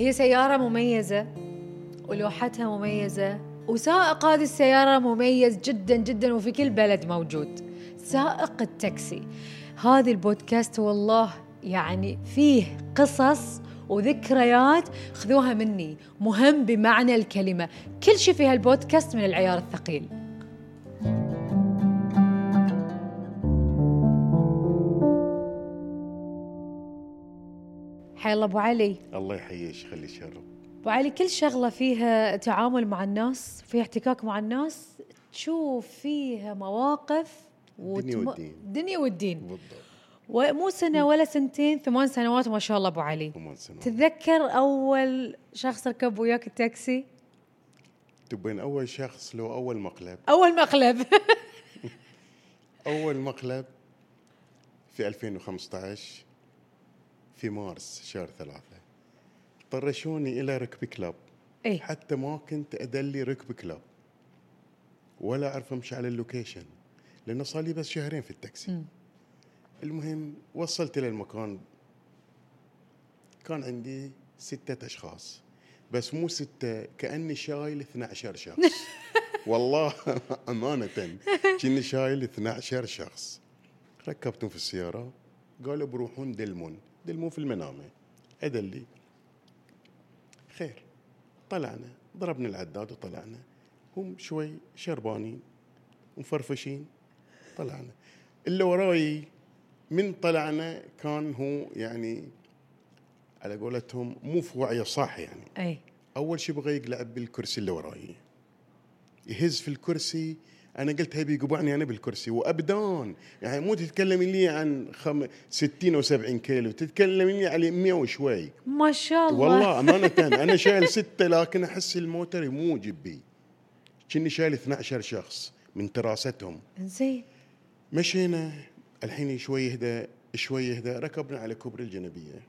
هي سيارة مميزة ولوحتها مميزة وسائق هذه السيارة مميز جدا جدا وفي كل بلد موجود. سائق التاكسي. هذه البودكاست والله يعني فيه قصص وذكريات خذوها مني مهم بمعنى الكلمة. كل شيء في هالبودكاست من العيار الثقيل. حي الله أبو علي. الله يحييك خلي شرف أبو علي كل شغلة فيها تعامل مع الناس فيها احتكاك مع الناس تشوف فيها مواقف الدنيا وتم- والدين. الدنيا والدين. بالضبط. ومو سنة ولا سنتين ثمان سنوات ما شاء الله أبو علي. ثمان سنوات. تتذكر أول شخص ركب وياك التاكسي؟ تبين أول شخص لو أول مقلب. أول مقلب. أول مقلب في 2015 في مارس شهر ثلاثة. طرشوني إلى Rugby Club. اي حتى ما كنت أدلي Rugby Club. ولا أعرف أمشي على ال location لأنه صار لي بس شهرين في التاكسي. مم. المهم وصلت إلى المكان. كان عندي ستة أشخاص. بس مو ستة كأني شايل 12 شخص. والله أمانة. كني شايل 12 شخص. ركبتهم في السيارة. قالوا بروحون دلمون. دلمون في المنامة ادلي خير. طلعنا ضربنا العداد وطلعنا. هم شوي شربانين ومفرفشين طلعنا. اللي وراي من طلعنا كان هو يعني على قولتهم مو في وعيه صح يعني. أي. أول شيء بغى يقلع بالكرسي اللي وراي. يهز في الكرسي أنا قلت هيبي يقبعني أنا بالكرسي. وابدان يعني مو تتكلمي لي عن خم... 60 أو 70 كيلو. تتكلمي لي على 100 وشوي. ما شاء الله. والله أمانة. أنا شايل ستة لكن أحس الموتر مو جبي. كني شايل 12 شخص من تراستهم. زين مشينا. الحين شوي يهدى شوي يهدى ركبنا على كوبري الجنبية.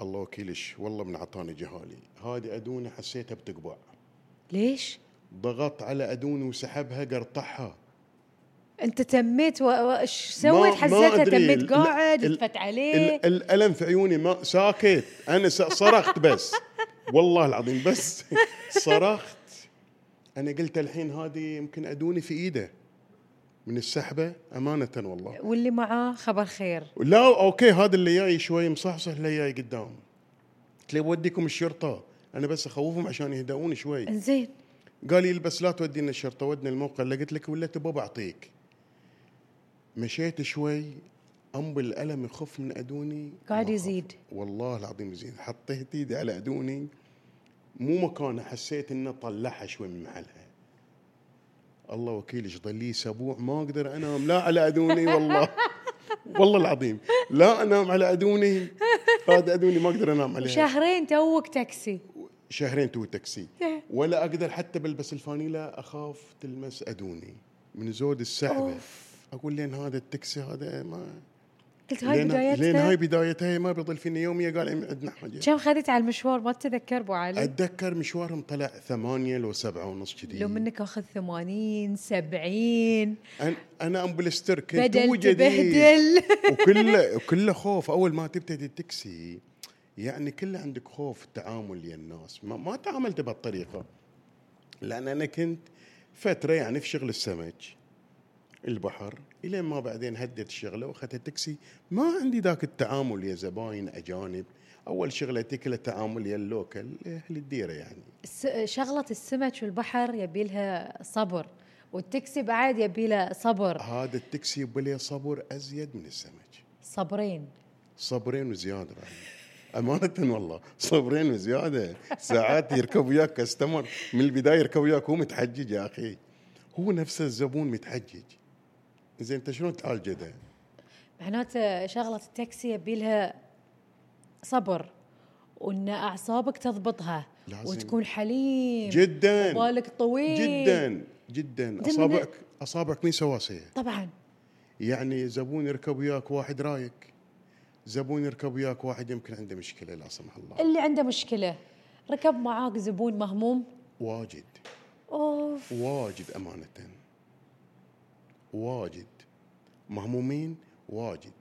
الله وكيلش والله من عطاني جهالي. هذه ادوني حسيتها بتقبع. ليش؟ ضغط على أدوني وسحبها قرطعها أنت تميت و- و- إيش ما- سويت حسيتها. تميت قاعد ال- يتفت عليه ال- الألم في عيوني ما ساكت. أنا صرخت بس. والله العظيم بس. صرخت. أنا قلت الحين هذه يمكن أدوني في إيده. من السحبة أمانة والله. واللي معاه خبر خير. لا okay هذا اللي جاي شوي مصحصح اللي جاي قدام. قلت له بوديكم الشرطة. أنا بس أخوفهم عشان يهدؤون شوي. زين قال لي بس لا تودينا الشرطة ودنا الموقع اللي قلت لك ولا تبغى بعطيك. مشيت شوي انبل الألم يخف من أدوني. قاعد. يزيد. والله العظيم يزيد. حطيت إيدي على أدوني. مو مكانها حسيت إنه طلعها شوي من محلها. الله وكيلش ظل لي أسبوع ما أقدر أنام. لا على أدوني والله. والله العظيم. لا أنام على أدوني. هذا أدوني ما أقدر أنام عليها. شهرين توك تاكسي. شهرين تو تاكسي. ولا أقدر حتى بلبس الفانيلا أخاف تلمس أدوني. من زود السحبة. أوف. أقول لين هذا التاكسي هذا ما قلت هاي لين, لين هاي بدايتها بدايتها ما بيضل فيني يومية. قال عندنا حاجة. كم خذيت على المشوار؟ ما تتذكر أبو علي؟ أتذكر مشوارهم طلع ثمانية لو سبعة ونص كذي. لو منك أخذ 80 70 أنا, أنا امبلستر كنت بدل جديد وكله وكله خوف. أول ما تبتدي التاكسي يعني كله عندك خوف التعامل ويا الناس. ما, ما تعاملت بهالطريقة. لأن أنا كنت فترة يعني في شغل السمك البحر الين ما بعدين هدت الشغله وأخذت التاكسي. ما عندي ذاك التعامل يا زباين أجانب. أول شغلتي كلها تعامل يا اللوكل أهل الديرة يعني. شغلة السمك والبحر يبي لها صبر والتاكسي بعد يبي له صبر. هذا التاكسي يبي له صبر أزيد من السمك. صبرين. صبرين وزيادة بعد. أمانة والله. صبرين وزيادة. ساعات يركب وياك كاستمر. من البداية يركب وياك هو متحجج يا أخي. هو نفسه الزبون متحجج. زين أنت شلون تعالج ده؟ معناته شغلة التاكسي يبي لها صبر وإن أعصابك تضبطها لازم. وتكون حليم. جدا. وبالك طويل. جدا جدا. أصابعك أصابعك مين سواسية. طبعا. يعني زبون يركب وياك واحد رايك. زبون يركب وياك واحد يمكن عنده مشكلة لا سمح الله. اللي عنده مشكلة ركب معاك زبون مهموم؟ واجد. أوف. واجد أمانة. واجد. مهمومين؟ واجد.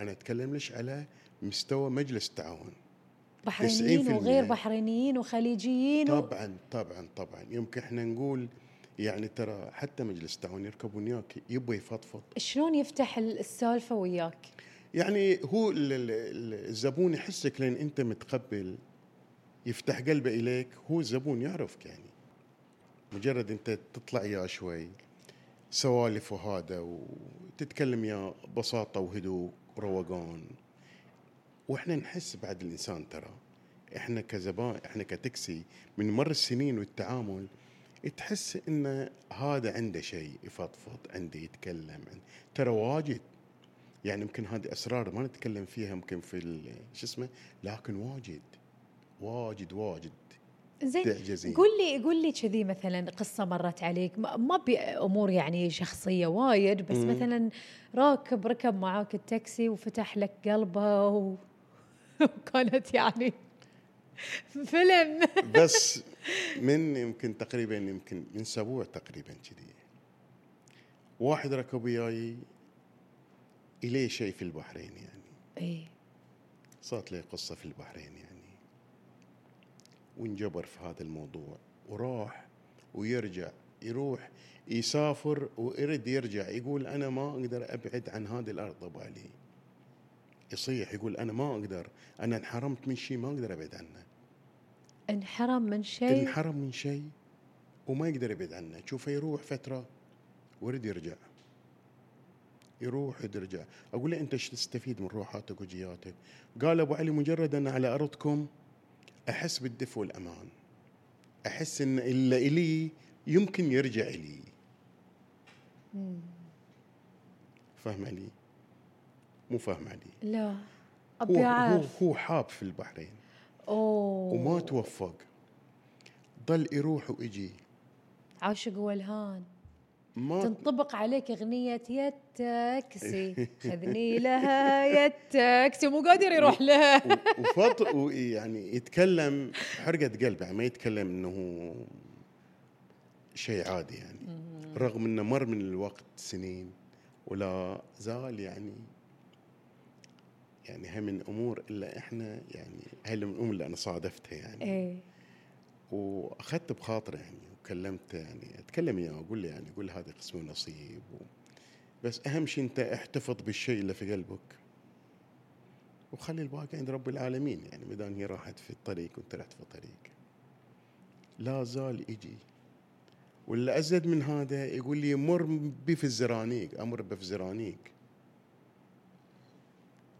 أنا أتكلم ليش على مستوى مجلس التعاون. بحرينيين 90% وغير بحرينيين وخليجيين و... طبعا طبعا طبعا. يمكن إحنا نقول يعني ترى حتى مجلس التعاون يركبون وياك يبغى يفضفض. شلون يفتح ال- السالفة وياك؟ يعني هو ال- ال- ال- الزبون يحسك لأن انت متقبل يفتح قلبه إليك هو الزبون يعرفك يعني. مجرد انت تطلع يا شوي سوالف وهذا وتتكلم يا بساطة وهدوء وروقان. وإحنا نحس بعد الإنسان ترى. إحنا كزبائن إحنا كتاكسي من مر السنين والتعامل تحس إن هذا عنده شيء يفضفض عنده يتكلم ترى واجد. يعني يمكن هذه أسرار ما نتكلم فيها يمكن في شو اسمه لكن واجد واجد واجد زين تعجزين. قول لي قول لي كذي مثلا قصة مرت عليك ما بامور يعني شخصية وايد بس مم. مثلا راكب ركب معاك التاكسي وفتح لك قلبه و... وكانت يعني فيلم بس من يمكن تقريبا يمكن من أسبوع تقريبا كذي واحد ركب وياي إليه شيء في البحرين يعني. اي صارت لي قصة في البحرين يعني. وانجبر في هذا الموضوع. وراح ويرجع يروح يسافر ويرد يرجع يقول أنا ما أقدر أبعد عن هذه الأرض ابو علي يصيح يقول أنا ما أقدر أنا انحرمت من شيء ما أقدر أبعد عنه. انحرم من شيء؟ انحرم من شيء وما يقدر يبعد عنه. تشوفه يروح فترة ويرد يرجع. يروح يرجع أقول له أنت إيش تستفيد من روحاتك وجياتك؟ قال أبو علي مجرد أن على أرضكم أحس بالدفء والأمان. أحس إن إلا إلي يمكن يرجع إلي. فاهم علي؟ مو فاهم علي. لا. هو, هو, هو حاب في البحرين. أوه. وما توفق. ضل يروح ويجي. عاشق والهان. ما تنطبق عليك أغنية يا التاكسي. خذني لها يا التاكسي. مو قادر يروح لها. وفط ويعني يتكلم حرقة قلب يعني ما يتكلم إنه شيء عادي يعني. رغم إنه مر من الوقت سنين ولا زال يعني يعني هي من أمور إلا إحنا يعني هي من الأمور اللي أنا صادفتها يعني. إيه. وأخذت بخاطره يعني. وكلمته يعني أتكلم وياه أقول له يعني أقول هذا قسم ونصيب و... بس أهم شيء أنت احتفظ بالشيء اللي في قلبك. وخلي الباقي عند رب العالمين يعني ما هي راحت في الطريق وأنت رحت في الطريق. لا زال يجي. ولا أزيد من هذا يقول لي مر بي في الزرانيق أمر به في الزرانيق.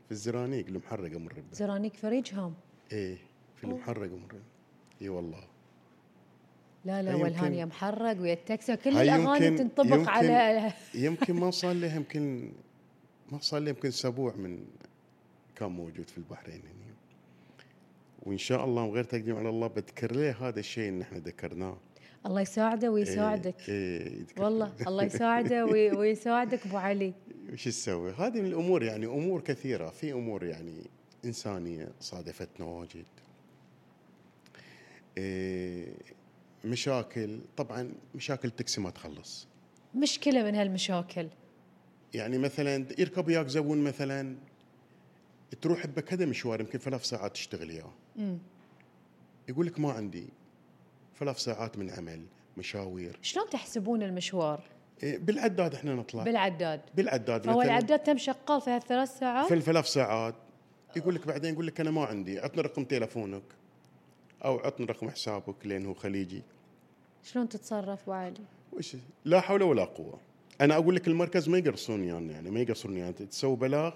في الزرانيق المحرق أمر به. زرانيك فريجهم؟ إيه في المحرق أمر إي والله. لا لا هاي والهان يمكن- يا محرق ويا التاكسي كل الأغاني تنطبق يمكن- على يمكن ما صار له يمكن ما صار له يمكن أسبوع من كان موجود في البحرين يعني وإن شاء الله من غير تقديم على الله بذكر له هذا الشيء اللي إحنا ذكرناه. الله يساعده ويساعدك. إيه إيه والله الله يساعده وي- ويساعدك أبو علي. وش تسوي؟ هذه من الأمور يعني أمور كثيرة. في أمور يعني إنسانية صادفتنا واجد. إيه مشاكل طبعا مشاكل تكسي ما تخلص. مشكلة من هالمشاكل. يعني مثلا يركب وياك زبون مثلا تروح بكذا مشوار يمكن ثلاث ساعات تشتغل إياه. يقول لك ما عندي ثلاث ساعات من عمل مشاوير. شلون تحسبون المشوار؟ إيه بالعداد إحنا نطلع. بالعداد. بالعداد فهو مثلاً. العداد تم شغال في هالثلاث ساعات؟ في الثلاث ساعات. يقول لك بعدين يقول لك أنا ما عندي عطني رقم تلفونك أو عطني رقم حسابك لأن هو خليجي. شلون تتصرف ابو علي وش؟ لا حول ولا قوة. أنا أقول لك المركز ما يقرصون يعني, يعني ما يقرصون يعني تسوي بلاغ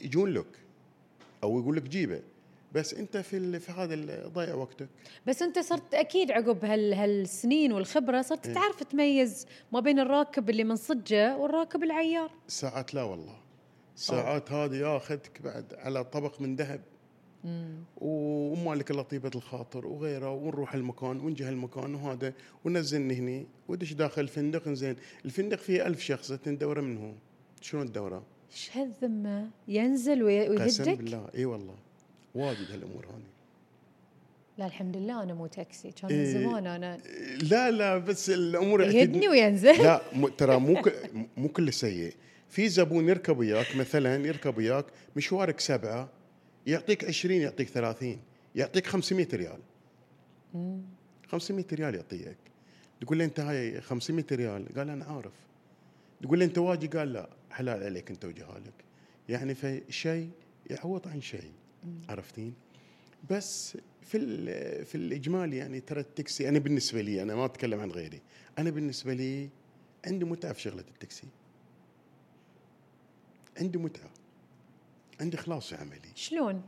يجون لك أو يقول لك جيبه. بس أنت في في هذا ضيع وقتك. بس أنت صرت أكيد عقب هال هالسنين والخبرة صرت إيه. تعرف تميز ما بين الراكب اللي من صجه والراكب العيار. ساعات لا والله. ساعات هذه ياخذك بعد على طبق من ذهب. ومالك الله طيبة الخاطر وغيره ونروح المكان ونجي هالمكان وهذا ونزلني هني. ودش داخل الفندق زين. الفندق فيه ألف شخص تندوره منهم. شلون الدورة؟ إيش هالذمة؟ ينزل وي- قسم ويهدك بالله. إي والله. واجد هالأمور هذه لا الحمد لله أنا مو تاكسي. كان من. زمان أنا لا لا بس الأمور يهدني وينزل. لا ترى مو. مو كل سيء. في زبون يركب وياك مثلا يركب وياك مشوارك سبعة يعطيك 20 يعطيك 30 يعطيك 500 ريال. 500 ريال يعطيك. تقول له أنت هاي 500 ريال؟ قال أنا عارف. تقول له أنت واجي؟ قال لا. حلال عليك أنت وجهالك يعني في شيء يعوض عن شيء. عرفتين؟ بس في في الاجمالي يعني ترى التاكسي أنا بالنسبة لي أنا ما أتكلم عن غيري. أنا بالنسبة لي عندي متعة في شغلة التاكسي. عندي متعة. عندي اخلاص في عملي. شلون؟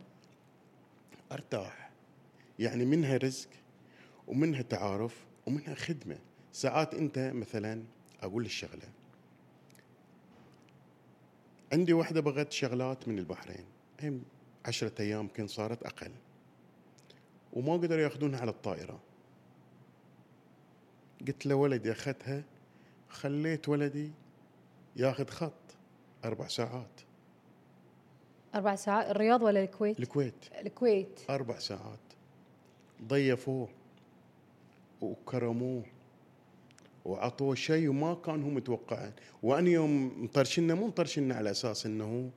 أرتاح. يعني منها رزق ومنها تعارف ومنها خدمة. ساعات أنت مثلا أقول الشغله عندي واحدة بغت شغلات من البحرين. هي عشرة أيام يمكن صارت أقل. وما قدروا يأخذونها على الطائرة. قلت له ولدي أخذتها خليت ولدي ياخذ خط أربع ساعات. أربع ساعات. الرياض ولا الكويت؟ الكويت. الكويت. أربع ساعات. ضيفوه وكرموه وعطوه شيء وما كان هو متوقعه وأنا يوم مطرشنا مو مطرشنا على أساس أنه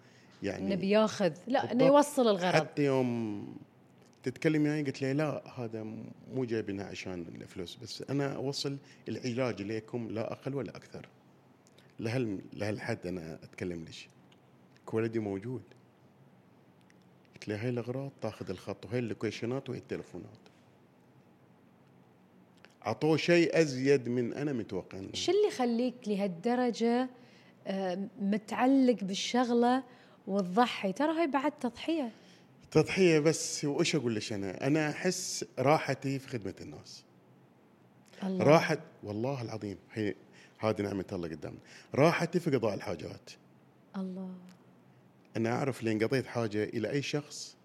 يعني إنه بياخذ. لا إنه. يوصل الغرض. حتى يوم تتكلم معي قلت له لا هذا مو جايبينها عشان الفلوس بس أنا أوصل العلاج إليكم لا أقل ولا أكثر. لهال لهالحد أنا أتكلم ليش؟ ولدي موجود. قلت له هاي الأغراض تاخذ الخط وهي اللوكيشنات وهي التلفونات عطوه شيء أزيد من أنا متوقع شو اللي يخليك لهالدرجة آه، متعلق بالشغلة وتضحي ترى هاي بعد تضحية. تضحية بس وإيش أقول لك أنا؟ أنا أحس راحتي في خدمة الناس. الله. راحت والله العظيم هي هذه نعمة الله قدامنا. راحتي في قضاء الحاجات. الله. أنا أعرف لين قضيت حاجة إلى أي شخص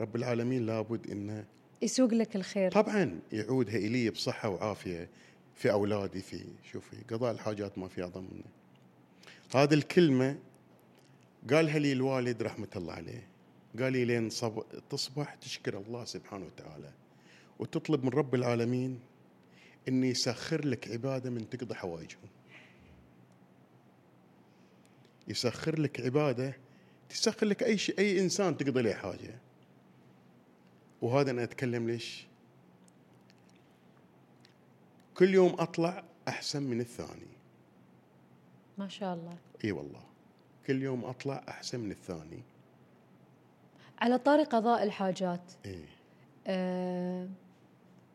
رب العالمين لابد إنه يسوق لك الخير. طبعا يعودها إلي بصحة وعافية في أولادي في شوفي قضاء الحاجات ما في أعظم منه. هذه الكلمة قالها لي الوالد رحمة الله عليه. قال لي لين صب... تصبح تشكر الله سبحانه وتعالى وتطلب من رب العالمين أن يسخر لك عبادة من تقضي حوائجهم. يسخر لك عبادة تسخر لك أي شيء أي إنسان تقضي له حاجة. وهذا أنا أتكلم ليش؟ كل يوم أطلع أحسن من الثاني. ما شاء الله. إي والله. كل يوم أطلع أحسن من الثاني. على طاري قضاء الحاجات. إي. آه،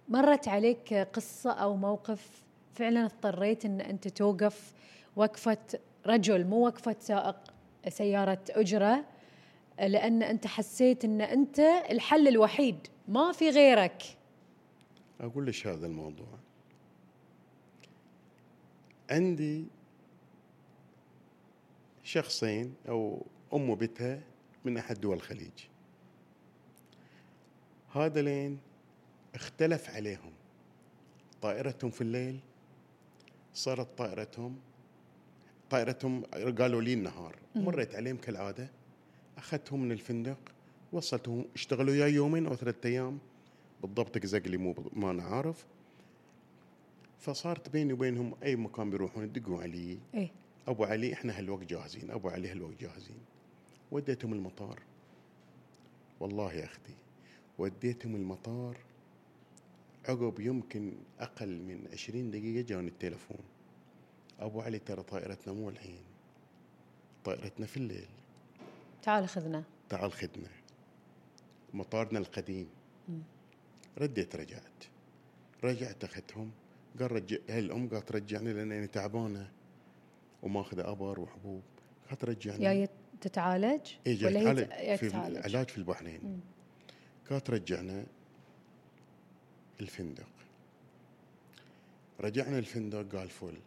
مرت عليك قصة أو موقف فعلا اضطريت أن أنت توقف وقفة رجل مو وقفة سائق؟ سيارة أجرة لأن أنت حسيت أن أنت الحل الوحيد ما في غيرك. أقول لك هذا الموضوع. عندي شخصين أو أم وبنتها من أحد دول الخليج. هذا لين اختلف عليهم. طائرتهم في الليل صارت طائرتهم طائرتهم قالوا لي النهار. مريت عليهم كالعادة. أخذتهم من الفندق وصلتهم اشتغلوا وياي يومين أو ثلاثة أيام. بالضبط قزق لي مو ما أنا عارف. فصارت بيني وبينهم أي مكان بيروحون يدقوا علي. إيه. أبو علي إحنا هالوقت جاهزين. أبو علي هالوقت جاهزين. وديتهم المطار. والله يا أختي وديتهم المطار. عقب يمكن أقل من عشرين دقيقة جاني التليفون أبو علي ترى طائرتنا مو الحين. طائرتنا في الليل. تعال خذنا. تعال خدنا مطارنا القديم. رديت رجعت. رجعت اخذتهم قال رجع الام قالت رجعني لأن أنا تعبانه وماخذه ابر وحبوب. قالت رجعني. جاية تتعالج؟ اي جاي ولا هي في العلاج في البحرين. كانت رجعنا الفندق. رجعنا الفندق قال فل.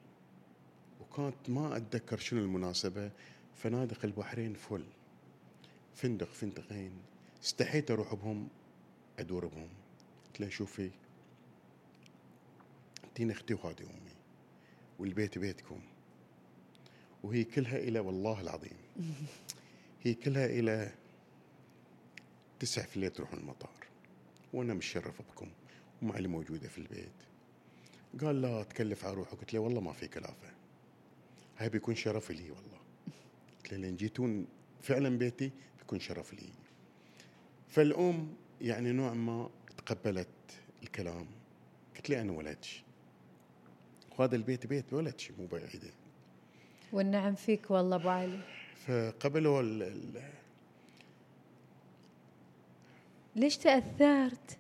وكانت ما أتذكر شنو المناسبة. فنادق البحرين فل. فندق فندقين. استحيت أروح بهم أدور بهم. قلت له شوفي انتين أختي وهذه أمي والبيت بيتكم. وهي كلها إلى والله العظيم. هي كلها إلى تسع في الليل تروحون المطار. وأنا مشرف بكم ومع اللي موجودة في البيت. قال لا تكلف على روحك قلت له والله ما في كلافة. هاي بيكون شرف لي والله. لين جيتون فعلا بيتي بيكون شرف لي. فالأم يعني نوع ما تقبلت الكلام. قلت لي أنا ولدش. وهذا البيت بيت ولدش مو بعيدة. والنعم فيك والله أبو علي. فقبلوا ال- ال- ليش تأثرت؟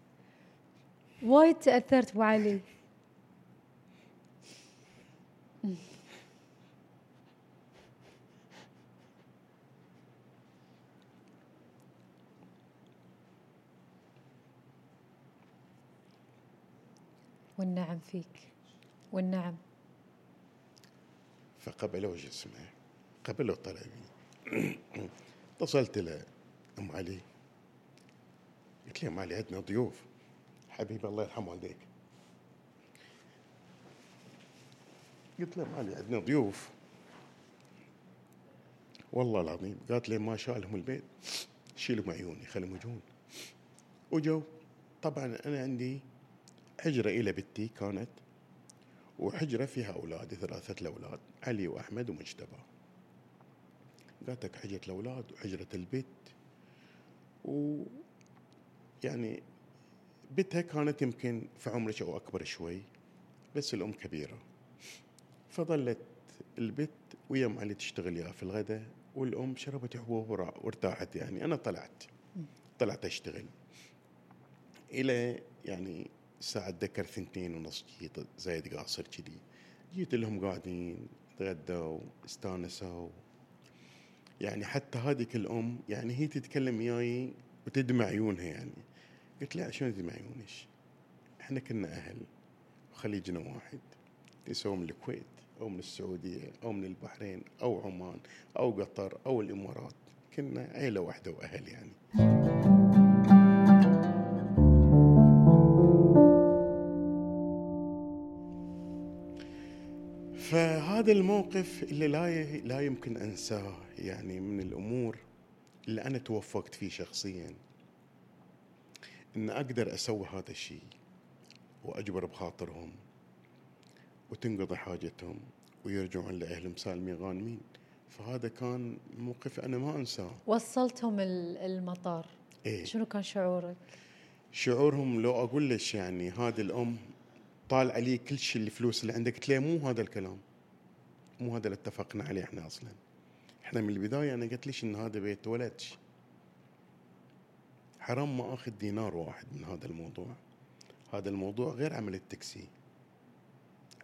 وايد تأثرت أبو علي. والنعم فيك. والنعم. فقبلوا جسمه قبلوا طلبي. اتصلت له أم علي. قلت له أم علي عندنا ضيوف. حبيبي الله يرحم والديك. قلت له أم علي عندنا ضيوف. والله العظيم قالت لي ما شالهم البيت. شيلهم عيوني خلهم يجون. وجو. طبعا أنا عندي حجرة إلى بنتي كانت وحجرة فيها أولادي ثلاثة الأولاد علي وأحمد ومجتبى. قالت لك حجرة الأولاد وحجرة البيت. و يعني بيتها كانت يمكن في عمرك أو أكبر شوي بس الأم كبيرة. فظلت البيت ويا علي تشتغل يا في الغداء والأم شربت حبوب وارتاحت يعني. أنا طلعت. طلعت أشتغل. إلى يعني الساعة أتذكر ثنتين ونص جيت زايد قاصر كذي. جيت لهم قاعدين تغدوا استانسوا يعني حتى هذيك الأم يعني هي تتكلم وياي وتدمع عيونها يعني. قلت لها شلون تدمع عيونك؟ إحنا كنا أهل وخليجنا واحد. سواء من الكويت أو من السعودية أو من البحرين أو عمان أو قطر أو الإمارات. كنا عيلة واحدة وأهل يعني. فهذا الموقف اللي لا لا يمكن أنساه يعني من الأمور اللي أنا توفقت فيه شخصيا. إن أقدر أسوي هذا الشيء وأجبر بخاطرهم وتنقضي حاجتهم ويرجعون لاهلهم سالمين غانمين. فهذا كان موقف أنا ما أنساه. وصلتهم ال- المطار. إيه. شنو كان شعورك؟ شعورهم لو أقول لك يعني هذه الأم طال علي كل شيء الفلوس اللي عندك قلت له مو هذا الكلام. مو هذا اللي اتفقنا عليه إحنا أصلا. إحنا من البداية أنا قلت ليش إن هذا بيت ولدش حرام ما أخذ دينار واحد من هذا الموضوع. هذا الموضوع غير عمل التاكسي.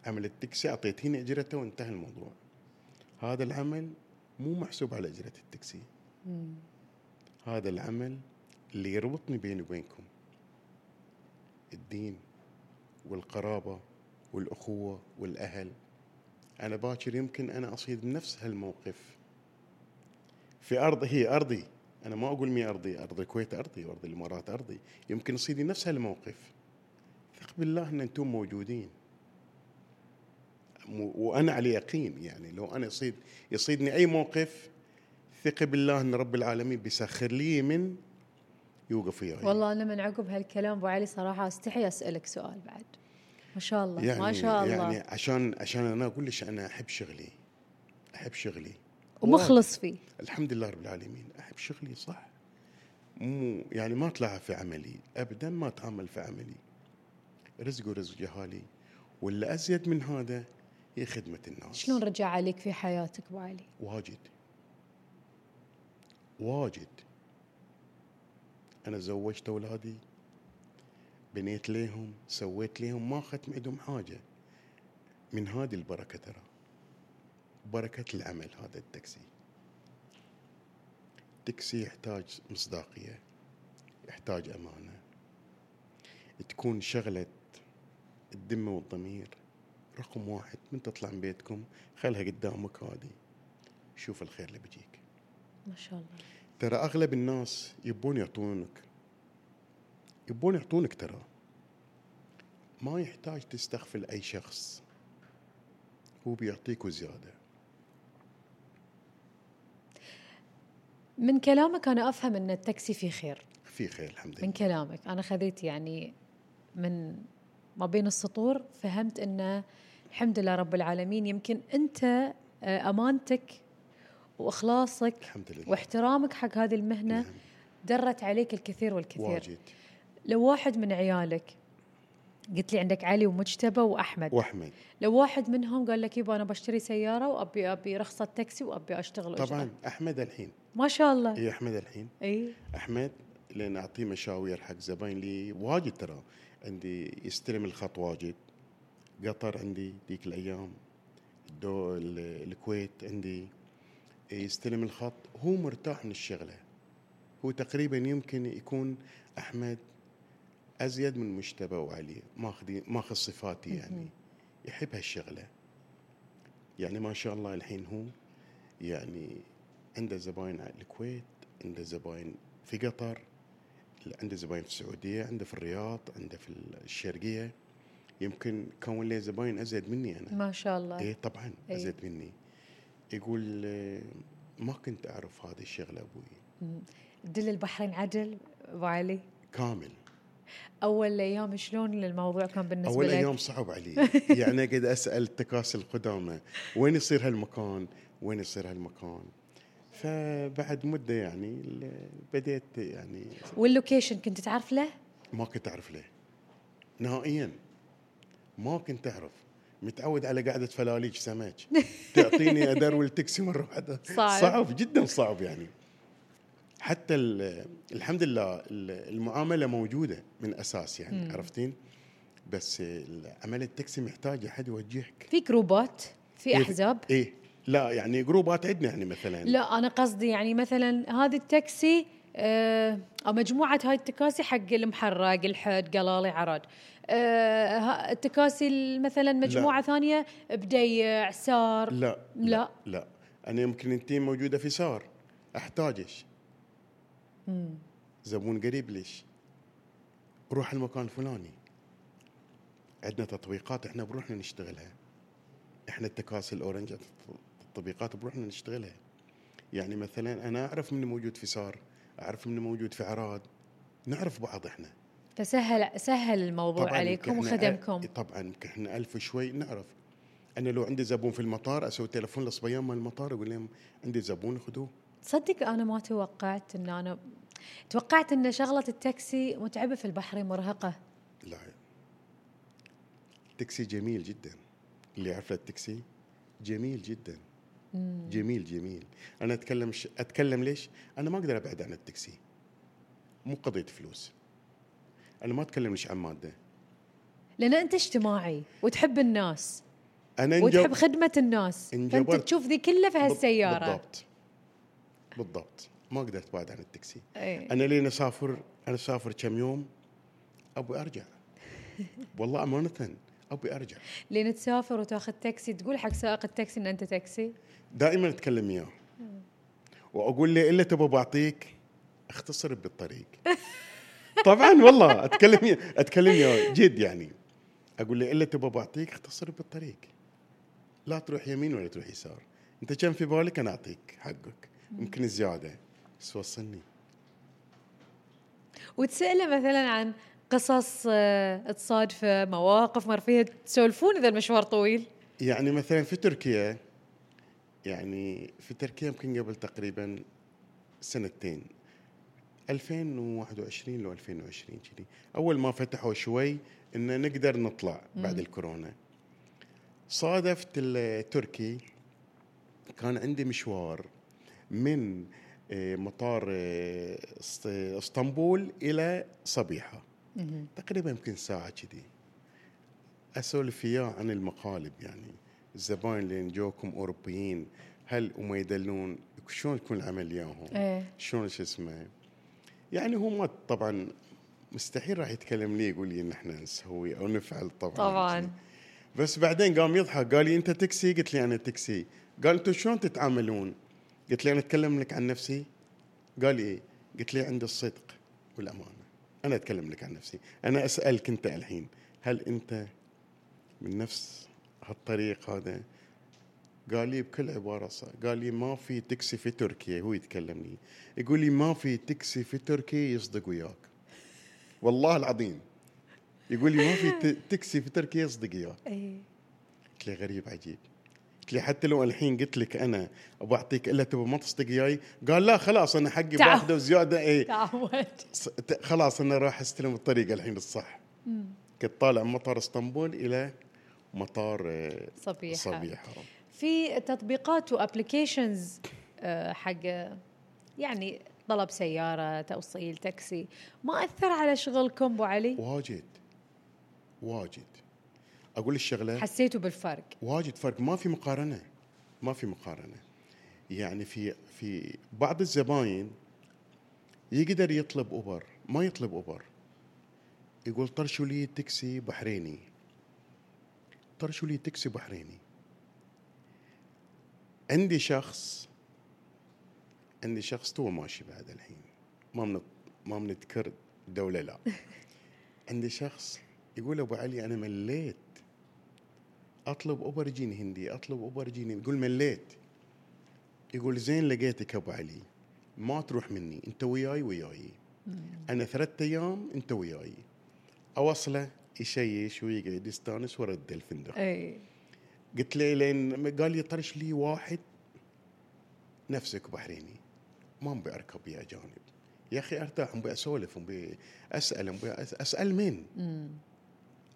عمل التاكسي اعطيتيني أجرته وانتهى الموضوع. هذا العمل مو محسوب على أجرة التاكسي. هذا العمل اللي يربطني بيني وبينكم. الدين. والقرابة والأخوة والأهل. أنا باكر يمكن أنا أصيد بنفس هالموقف. في أرض هي أرضي. أنا ما أقول مي أرضي. أرض الكويت أرضي وأرض الإمارات أرضي. يمكن أصيدي نفس هالموقف. ثق بالله أن أنتم موجودين. مو- وأنا على يقين يعني. لو أنا يصيد يصيدني أي موقف ثق بالله أن رب العالمين بيسخر لي من يوقف وياي والله أنا من عقب هالكلام أبو علي صراحة أستحي أسألك سؤال بعد. ما شاء الله يعني ما شاء الله. يعني عشان عشان أنا أقول لك أنا أحب شغلي أحب شغلي. ومخلص فيه. الحمد لله رب العالمين أحب شغلي صح. مو يعني ما أطلع في عملي ابدا ما أتعامل في عملي. رزق ورزق جهالي ولا أزيد من هذا هي خدمة الناس. شلون رجع عليك في حياتك أبو علي؟ واجد. واجد. أنا زوجت أولادي بنيت ليهم سويت ليهم ما أخذت من عندهم حاجة. من هذه البركة ترى بركة العمل هذا التاكسي. التاكسي يحتاج مصداقية يحتاج أمانة. تكون شغلة الدم والضمير رقم واحد من تطلع من بيتكم خلها قدامك هذه. شوف الخير اللي بيجيك. ما شاء الله. ترى أغلب الناس يبون يعطونك. يبون يعطونك ترى. ما يحتاج تستغفل أي شخص. هو بيعطيك وزياده من كلامك أنا أفهم إن التاكسي فيه خير. في خير الحمد من لله كلامك. أنا خذيت يعني من ما بين السطور فهمت إن الحمد لله رب العالمين يمكن أنت آه، أمانتك وإخلاصك الحمد لله. واحترامك حق هذه المهنة نعم. درت عليك الكثير والكثير. واجد. لو واحد من عيالك قلت لي عندك علي ومجتبى وأحمد وأحمد. لو واحد منهم قال لك يبا أنا بشتري سيارة وابي أبي رخصة تاكسي وأبي أشتغل طبعا أجرة. أحمد الحين. ما شاء الله. إي أحمد الحين. إي. أحمد لأن أعطيه مشاوير حق زباين لي واجد ترى. عندي يستلم الخط واجد. قطر عندي ديك الأيام. الكويت عندي. يستلم الخط. هو مرتاح من الشغلة. هو تقريبا يمكن يكون أحمد أزيد من مجتبى وعلي ماخذ ماخذ صفاتي يعني. يحب هالشغلة. يعني ما شاء الله الحين هو يعني عنده زباين على الكويت عنده زباين في قطر عنده زباين في السعودية عنده في الرياض عنده في الشرقية. يمكن كون له زباين أزيد مني أنا. ما شاء الله. إيه طبعا إيه. أزيد مني. يقول آه، ما كنت أعرف هذه الشغلة أبوي. دل البحرين عدل ابو علي كامل. أول أيام شلون الموضوع كان بالنسبة أول لك؟ أيام صعب علي. يعني قد أسأل التكاسي القدامى وين يصير هالمكان؟ وين يصير هالمكان؟ فبعد مدة يعني بديت يعني واللوكيشن كنت تعرف له؟ ما كنت أعرف ليه نهائيا ما كنت أعرف. متعود على قعده فلاليج سمك تعطيني ادرول التاكسي مرة واحدة. صعب. صعب جدا صعب يعني. حتى ال- الحمد لله ال- المعاملة موجودة من أساس يعني مم. عرفتين؟ بس عمل التاكسي محتاج أحد يوجهك. في جروبات؟ في إيه، أحزاب؟ إيه. لا يعني جروبات عندنا يعني مثلا. لا أنا قصدي يعني مثلا هذا التاكسي آه أو مجموعة هاي التكاسي حق المحرق الحد قلالي عراد. آه التكاسي ال- مثلا مجموعة ثانية بديع سار لا لا. لا أنا يمكن انتي موجودة في سار. احتاجش مم. زبون قريب ليش؟ روح المكان الفلاني. عندنا تطبيقات إحنا بروحنا نشتغلها. إحنا التكاسي الأورنج التطبيقات بروحنا نشتغلها. يعني مثلا أنا أعرف من موجود في سار. اعرف من موجود في عراد نعرف بعض إحنا. فسهل سهل الموضوع طبعاً عليكم وخدمكم. طبعا إحنا ألف شوي نعرف. أنا لو عندي زبون في المطار أسوي تلفون للصبيان مال المطار أقول لهم عندي زبون خذوه تصدق أنا ما توقعت إن أنا توقعت إن شغلة التاكسي متعبة في البحرين مرهقة. لا. التاكسي جميل جدا. اللي يعرف التاكسي جميل جدا. جميل جميل. أنا أتكلم ش... أتكلم ليش؟ أنا ما أقدر أبعد عن التاكسي. مو قضية فلوس. أنا ما أتكلم ليش عن مادة. لأن أنت اجتماعي وتحب الناس. أنا انجب- وتحب خدمة الناس. فأنت انجبرت. تشوف ذي كلها في هالسيارة. بالضبط. بالضبط. ما قدرت ابعد عن التاكسي. أي. أنا لين اسافر أنا أسافر كم يوم ابي أرجع. والله أمانة ابي أرجع. لين تسافر وتاخذ تاكسي تقول حق سائق التاكسي إن أنت تاكسي؟ دائما أتكلم وياه وأقول له إلا تبغى بعطيك اختصر بالطريق. طبعا والله أتكلم أتكلم وياه جد يعني. أقول له إلا تبغى بعطيك اختصر بالطريق. لا تروح يمين ولا تروح يسار. أنت كم في بالك أنا أعطيك حقك. يمكن زياده بس وصلني. وتسأله مثلا عن قصص آه، تصادفة مواقف مر فيها تسولفون إذا المشوار طويل؟ يعني مثلا في تركيا يعني في تركيا يمكن قبل تقريبا سنتين 2021 لو 2020 كذي. أول ما فتحوا شوي إن نقدر نطلع بعد الكورونا. صادفت التركي كان عندي مشوار من آه، مطار آه، اسط- إسطنبول إلى صبيحة. تقريبا يمكن ساعة كذي. أسولف وياه عن المقالب يعني. الزباين اللي جوكم أوروبيين هل هم يدلون شلون يكون العمل وياهم؟ إيه شلون شو اسمه؟ يعني هو ما طبعا مستحيل راح يتكلم لي يقول لي إن إحنا نسوي أو نفعل طبعا طبعا بس بعدين قام يضحك قال لي أنت تكسي قلت لي أنا تكسي قال أنتم شلون تتعاملون؟ قلت له أنا أتكلم لك عن نفسي قال لي إيه؟ قلت له عندي الصدق والأمانة أنا أتكلم لك عن نفسي أنا أسألك أنت الحين هل أنت من نفس هالطريق هذا. قال لي بكل عبارة صح قال لي ما في تكسي في تركيا هو يتكلمني. يقول لي ما في تكسي في تركيا يصدق وياك. والله العظيم. يقول لي ما في ت- تكسي في تركيا يصدق وياك. إيه. قلت له غريب عجيب. قلت لي حتى لو الحين قلت لك أنا بعطيك إلا تبغى ما تصدق وياي. قال لا خلاص أنا حقي. باخذه زياده اي تعود. خلاص أنا راح أستلم الطريقة الحين الصح. كنت طالع مطار اسطنبول إلى مطار آه، صبيحة. صبيحة. في تطبيقات و applications حق يعني طلب سيارة توصيل تاكسي ما أثر على شغلكم أبو علي؟ واجد. واجد. أقول الشغلة حسيتوا بالفرق؟ واجد فرق. ما في مقارنة. ما في مقارنة. يعني في في بعض الزباين يقدر يطلب أوبر ما يطلب أوبر. يقول طرشوا لي تاكسي بحريني. طرشوا لي تاكسي بحريني. عندي شخص عندي شخص تو ماشي بعد الحين. ما من ما بنذكر دولة لا. عندي شخص يقول أبو علي أنا مليت. أطلب أوبر يجيني هندي أطلب أوبر يجيني يقول مليت. يقول زين لقيتك أبو علي ما تروح مني أنت وياي وياي. أنا ثلاثة أيام أنت وياي. أوصله يشيش ويقعد يستانس ورد الفندق أي. قلت له لين قال لي طرش لي واحد نفسك بحريني. ما أبي أركب يا اجانب يا أخي أرتاح أبي أسولف أبي أسأل أبي أسأل مين؟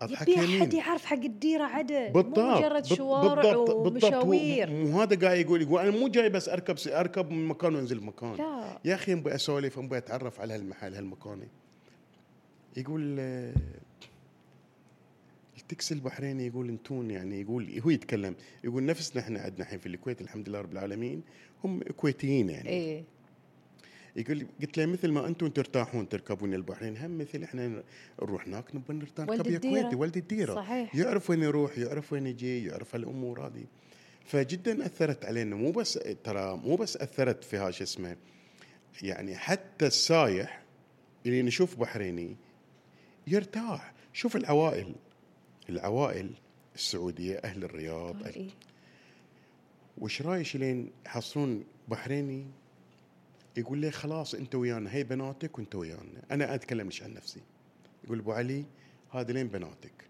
أضحك يبي يمين. حد يعرف حق الديرة عدل. بالضبط مو مجرد شوارع بالضبط ومشاوير. مو هذا قاعد يقول يقول أنا مو جاي بس أركب أركب من مكان وأنزل مكان. لا. يا أخي أبي أسولف أبي أتعرف على هالمحل هالمكان. يقول التكسي البحريني يقول انتون يعني يقول هو يتكلم يقول نفسنا إحنا عندنا الحين في الكويت الحمد لله رب العالمين هم كويتيين يعني. اي يقول قلت له مثل ما أنتم ترتاحون تركبون البحرين هم مثل إحنا نروح هناك نبغى نركب يا. كويتي ولد الديرة. صحيح. يعرف وين يروح يعرف وين يجي يعرف هالأمور هذه. فجدا أثرت علينا مو بس ترى مو بس أثرت في هاش اسمه يعني حتى السايح اللي نشوف بحريني يرتاح. شوف العوائل. العوائل السعودية أهل الرياض أهل إي. وش رايش لين يحصلون بحريني؟ يقول لي خلاص أنت ويانا هي بناتك وأنت ويانا. أنا أتكلم مش عن نفسي. يقول أبو علي هذه لين بناتك.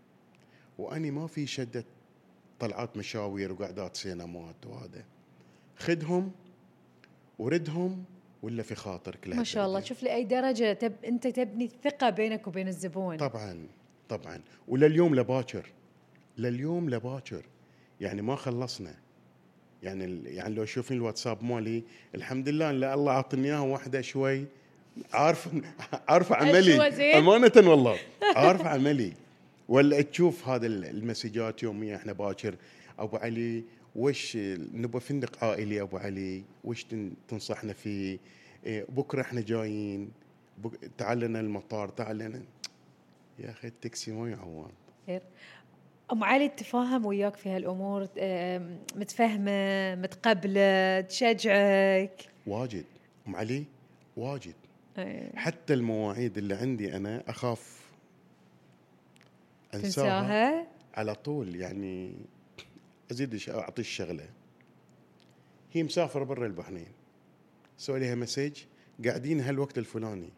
وأني ما في شدة طلعات مشاوير وقعدات سينمات وهذا. خذهم وردهم ولا في خاطرك ما شاء الله. شوف لأي درجة تب أنت تبني الثقة بينك وبين الزبون. طبعا. طبعا. ولليوم لباكر. لليوم لباكر. يعني ما خلصنا. يعني يعني لو شوفين الواتساب مالي الحمد لله لا الله عطني إياها واحدة شوي. عارف عارف عملي. أمانة والله. عارف عملي. ولا تشوف هذا ال- المسجات يوميا إحنا باكر. أبو علي وش نبغى فندق عائلي أبو علي؟ وش تن- تنصحنا فيه؟ إيه، بكرة إحنا جايين. تعال لنا المطار تعال لنا. يا أخي التاكسي ما يعوض. خير. أم علي تفاهم وياك في هالأمور آم، متفهمة متقبلة تشجعك. واجد. أم علي واجد. إيه. حتى المواعيد اللي عندي أنا أخاف أنساها تنساها؟ على طول يعني أزيد أعطي الشغلة. هي مسافرة برا البحرين. سوي لها مسج قاعدين هالوقت الفلاني.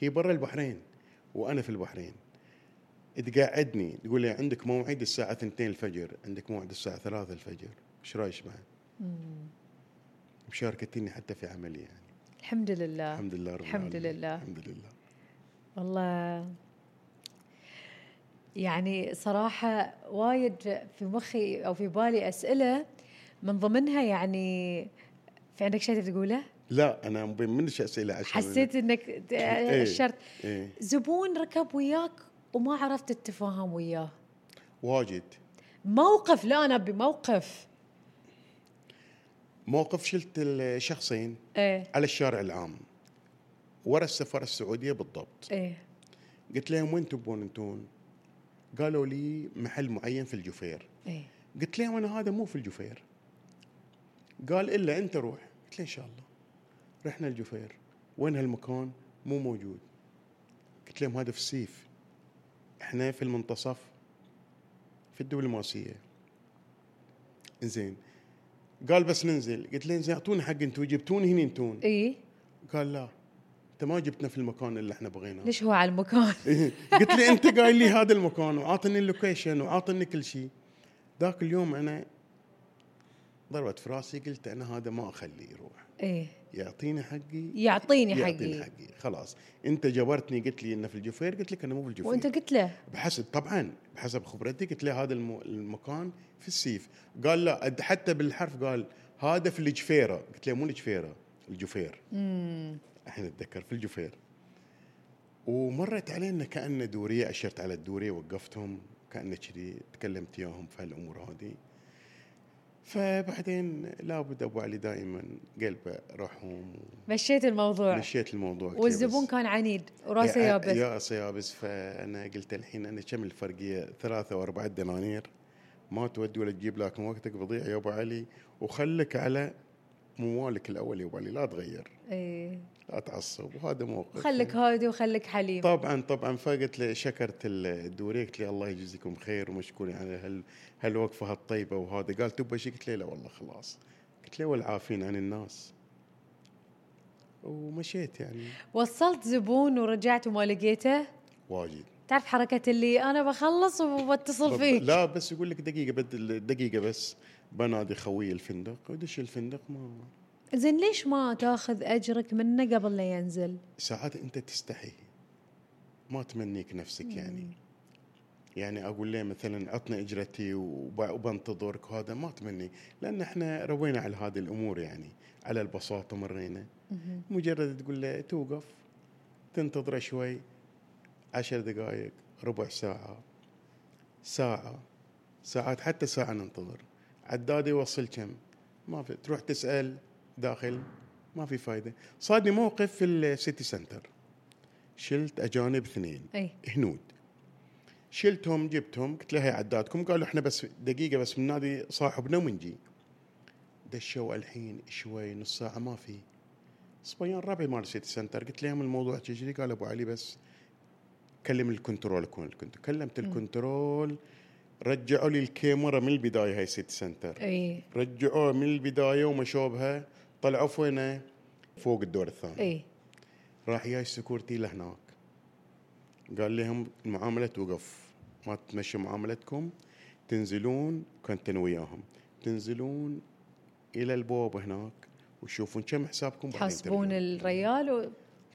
هي برا البحرين وأنا في البحرين. تقعدني تقول لي عندك موعد الساعة 2 الفجر عندك موعد الساعة 3 الفجر إيش رأيك بعد مشاركتني حتى في عملي يعني الحمد لله الحمد لله رب الحمد العالمين. لله. الحمد لله والله يعني صراحة وايد في مخي أو في بالي أسئلة من ضمنها يعني في عندك شيء تقوله؟ لا أنا منش أسئلة عشان حسيت إنك ت- إيه. الشرط إيه. زبون ركب وياك وما عرفت تتفاهم وياه. واجد. موقف لا أنا بموقف. موقف شلت الشخصين إيه. على الشارع العام ورا السفارة السعودية بالضبط. إيه. قلت لهم وين تبون أنتون؟ قالوا لي محل معين في الجفير. إيه. قلت لهم أنا هذا مو في الجفير. قال إلا أنت روح. قلت له إن شاء الله. رحنا الجفير. وين هالمكان؟ مو موجود. قلت لهم هذا في السيف. إحنا في المنتصف في الدبلوماسيه زين قال بس ننزل. قلت له زين اعطونا حق أنتم جبتوني هنا أنتون. إيه قال لا. أنت ما جبتنا في المكان اللي إحنا بغيناه. ليش هو على المكان؟ قلت لي أنت قايل لي هذا المكان وعاطني ال location وعاطني كل شيء. ذاك اليوم أنا ضربت في راسي قلت أنا هذا ما أخليه يروح. إيه يعطيني حقي. يعطيني يعطيني حقي. حقي. خلاص. انت جبرتني قلت لي إنه في الجفير قلت لك أنا مو في الجفير وأنت قلت له. بحسب طبعا بحسب خبرتي قلت له هذا الم- المكان في السيف. قال لا حتى بالحرف قال هذا في الجفيره قلت له مو الجفيره الجفير امم الحين أتذكر في الجفير ومرت علينا كانه دورية أشرت على الدورية وقفتهم كانه كذي تكلمت وياهم في هالأمور هذه. فبعدين لابد أبو علي دائما قلبه رحوم مشيت الموضوع. مشيت الموضوع والزبون. كان عنيد وراسه يا- يابس يا يابس فأنا قلت الحين أنا كم الفرقية؟ ثلاثة واربعة دنانير. ما تودي ولا تجيب لكن وقتك بضيع يا أبو علي. وخلك على موالك الأول يا أبو علي لا تغير. إيه. لا تعصب وهذا موقف. خليك هادي وخليك حليم. طبعا طبعا فقلت له شكرت الدوري قلت لي الله يجزيكم خير ومشكورين على هال هالوقفة هالطيبة وهذا. قال تبى شيء قلت له لا والله خلاص. قلت له والعافين عن الناس. ومشيت يعني. وصلت زبون ورجعت وما لقيته؟ واجد. تعرف حركة اللي أنا بخلص وبتصل فيك؟ لا بس يقول لك دقيقة بدل دقيقة بس. بنادي خوي الفندق ودش الفندق ما زين ليش ما تاخذ أجرك منه قبل لا ينزل؟ ساعات أنت تستحي. ما تمنيك نفسك يعني. يعني أقول له مثلا عطني أجرتي وب- وبنتظرك وهذا ما تمني. لأن إحنا روينا على هذه الأمور يعني. على البساطة مرينا. مجرد تقول له توقف تنتظره شوي عشر دقائق ربع ساعة ساعة ساعات حتى ساعة ننتظر. عداد يوصل كم؟ ما في تروح تسأل داخل ما في فايدة. صادني موقف في السيتي سنتر شلت أجانب اثنين أي. هنود. شلتهم جبتهم قلت له هي عدادكم قالوا إحنا بس دقيقة بس من نادي صاحبنا ونجي دشوا الحين شوي نص ساعة ما في. صبيان ربعي مال سيتي سنتر قلت لهم الموضوع تجري قال أبو علي بس كلم ال control كون ال control كلمت ال control رجعوا لي الكاميرا من البداية هاي سيتي سنتر أي. رجعوها من البداية ومشوا بها طلعوا فوينة؟ فوق الدور الثاني. أي. راح جاي ال security لهناك. قال لهم المعاملة توقف. ما تمشي معاملتكم تنزلون كنت أنا وياهم. تنزلون إلى البوب هناك وتشوفون كم حسابكم ترجعون. الريال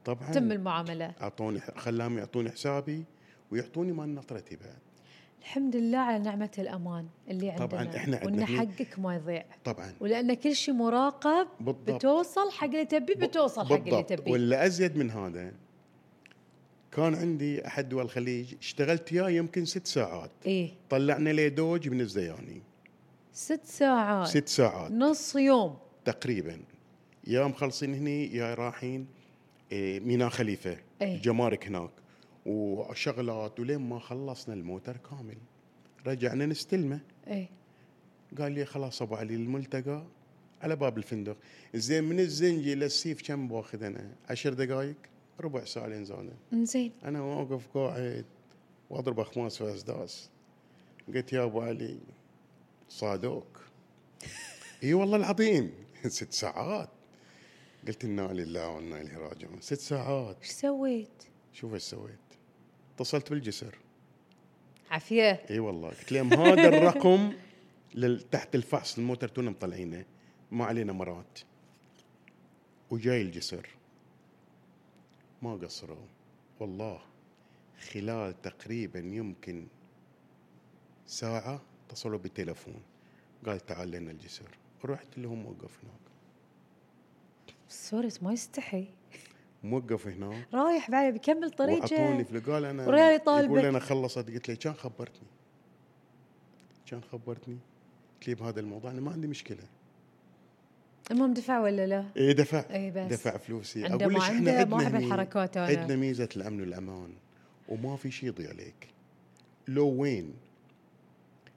طبعا. وتم المعاملة. اعطوني خلاهم يعطوني حسابي ويعطوني مال نطرتي بعد. الحمد لله على نعمة الأمان اللي عندنا. طبعاً إحنا وإن عندنا هني- حقك ما يضيع. طبعا. ولأن كل شيء مراقب بالضبط. بتوصل حق اللي تبيه بتوصل حق اللي تبيه. واللي أزيد من هذا كان عندي أحد دول الخليج اشتغلت وياه يمكن ست ساعات. إيه. طلعنا له دوج من الزياني. ست ساعات. ست ساعات. نص يوم. تقريبا. يا مخلصين هني يا رايحين إيه، ميناء خليفة. إيه. الجمارك هناك. وشغلات ولين ما خلصنا الموتر كامل. رجعنا نستلمه. إيه. قال لي خلاص أبو علي الملتقى على باب الفندق. زين من الزنجي للسيف كم باخذ أنا؟ عشر دقائق ربع ساعة لين زانه زين. أنا واقف قاعد وأضرب أخماس في أسداس. قلت يا أبو علي صادوك إي والله العظيم. ست ساعات. قلت إنا لله وإنا إليه راجعون. ست ساعات. إيش سويت؟ شوف إيش سويت. اتصلت بالجسر. عافية. إي والله. قلت لهم هذا الرقم تحت الفحص الموتر تونا مطلعينه ما علينا مرات. وجاي الجسر. ما قصروا. والله خلال تقريبا يمكن ساعة اتصلوا بالتلفون قال تعال لنا الجسر. رحت لهم موقف هناك. سوري ما يستحي. موقف هناك رايح بعد بيكمل طريقة. فلوس قال أنا وريال يطالبك. يقول أنا خلصت. قلت له كان خبرتني؟ كان خبرتني؟ قلت لي بهذا الموضوع أنا ما عندي مشكلة. المهم دفع ولا لا؟ إيه دفع. اي بس. دفع فلوسي. عنده أقول لك إحنا عنده ما أحب الحركات أنا. عندنا ميزة الأمن والأمان وما في شيء يضيع عليك. لو وين؟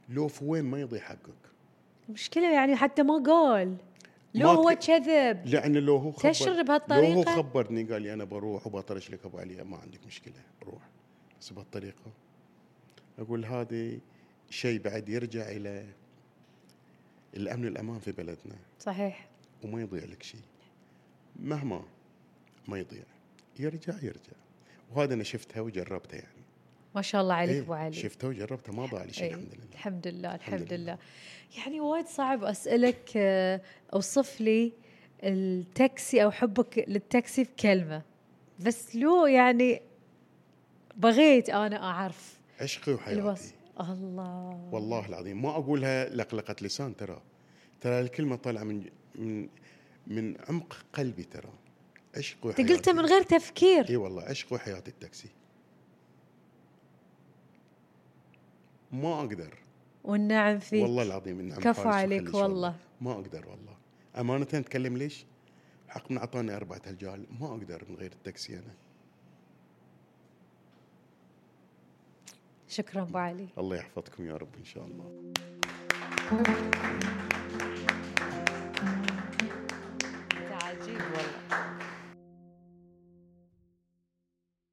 لو في وين ما يضيع حقك. المشكلة يعني حتى ما قال. لو هو كذب. لأن لو هو خبر تشر لو هو؟ خبرني قال لي أنا بروح وبطرش لك أبو علي ما عندك مشكلة روح. بس بهالطريقة. أقول هذه شيء بعد يرجع إلى الأمن والامان في بلدنا. صحيح. وما يضيع لك شيء. مهما ما يضيع. يرجع يرجع. وهذا أنا شفتها وجربتها يعني. ما شاء الله عليك إيه، ابو علي شفته وجربته ما ضاع لي شيء إيه، الحمد لله. الحمد لله الحمد لله. يعني وايد صعب أسألك آه، أوصف لي التاكسي أو حبك للتاكسي بكلمه بس لو يعني بغيت أنا أعرف عشقي وحياتي. الوصف. الله. والله العظيم ما أقولها لقلقة لسان ترى. ترى الكلمة طالعة من من من عمق قلبي ترى. عشق وحياتي قلتها من غير تفكير. إي والله عشق وحياه التاكسي. ما أقدر. والنعم فيك. والله العظيم النعم كفو خالص عليك. والله. ما أقدر والله. أمانة تكلم ليش؟ حق من أعطاني أربعة هالجال ما أقدر من غير التاكسي أنا. شكرا أبو علي. الله يحفظكم يا رب إن شاء الله.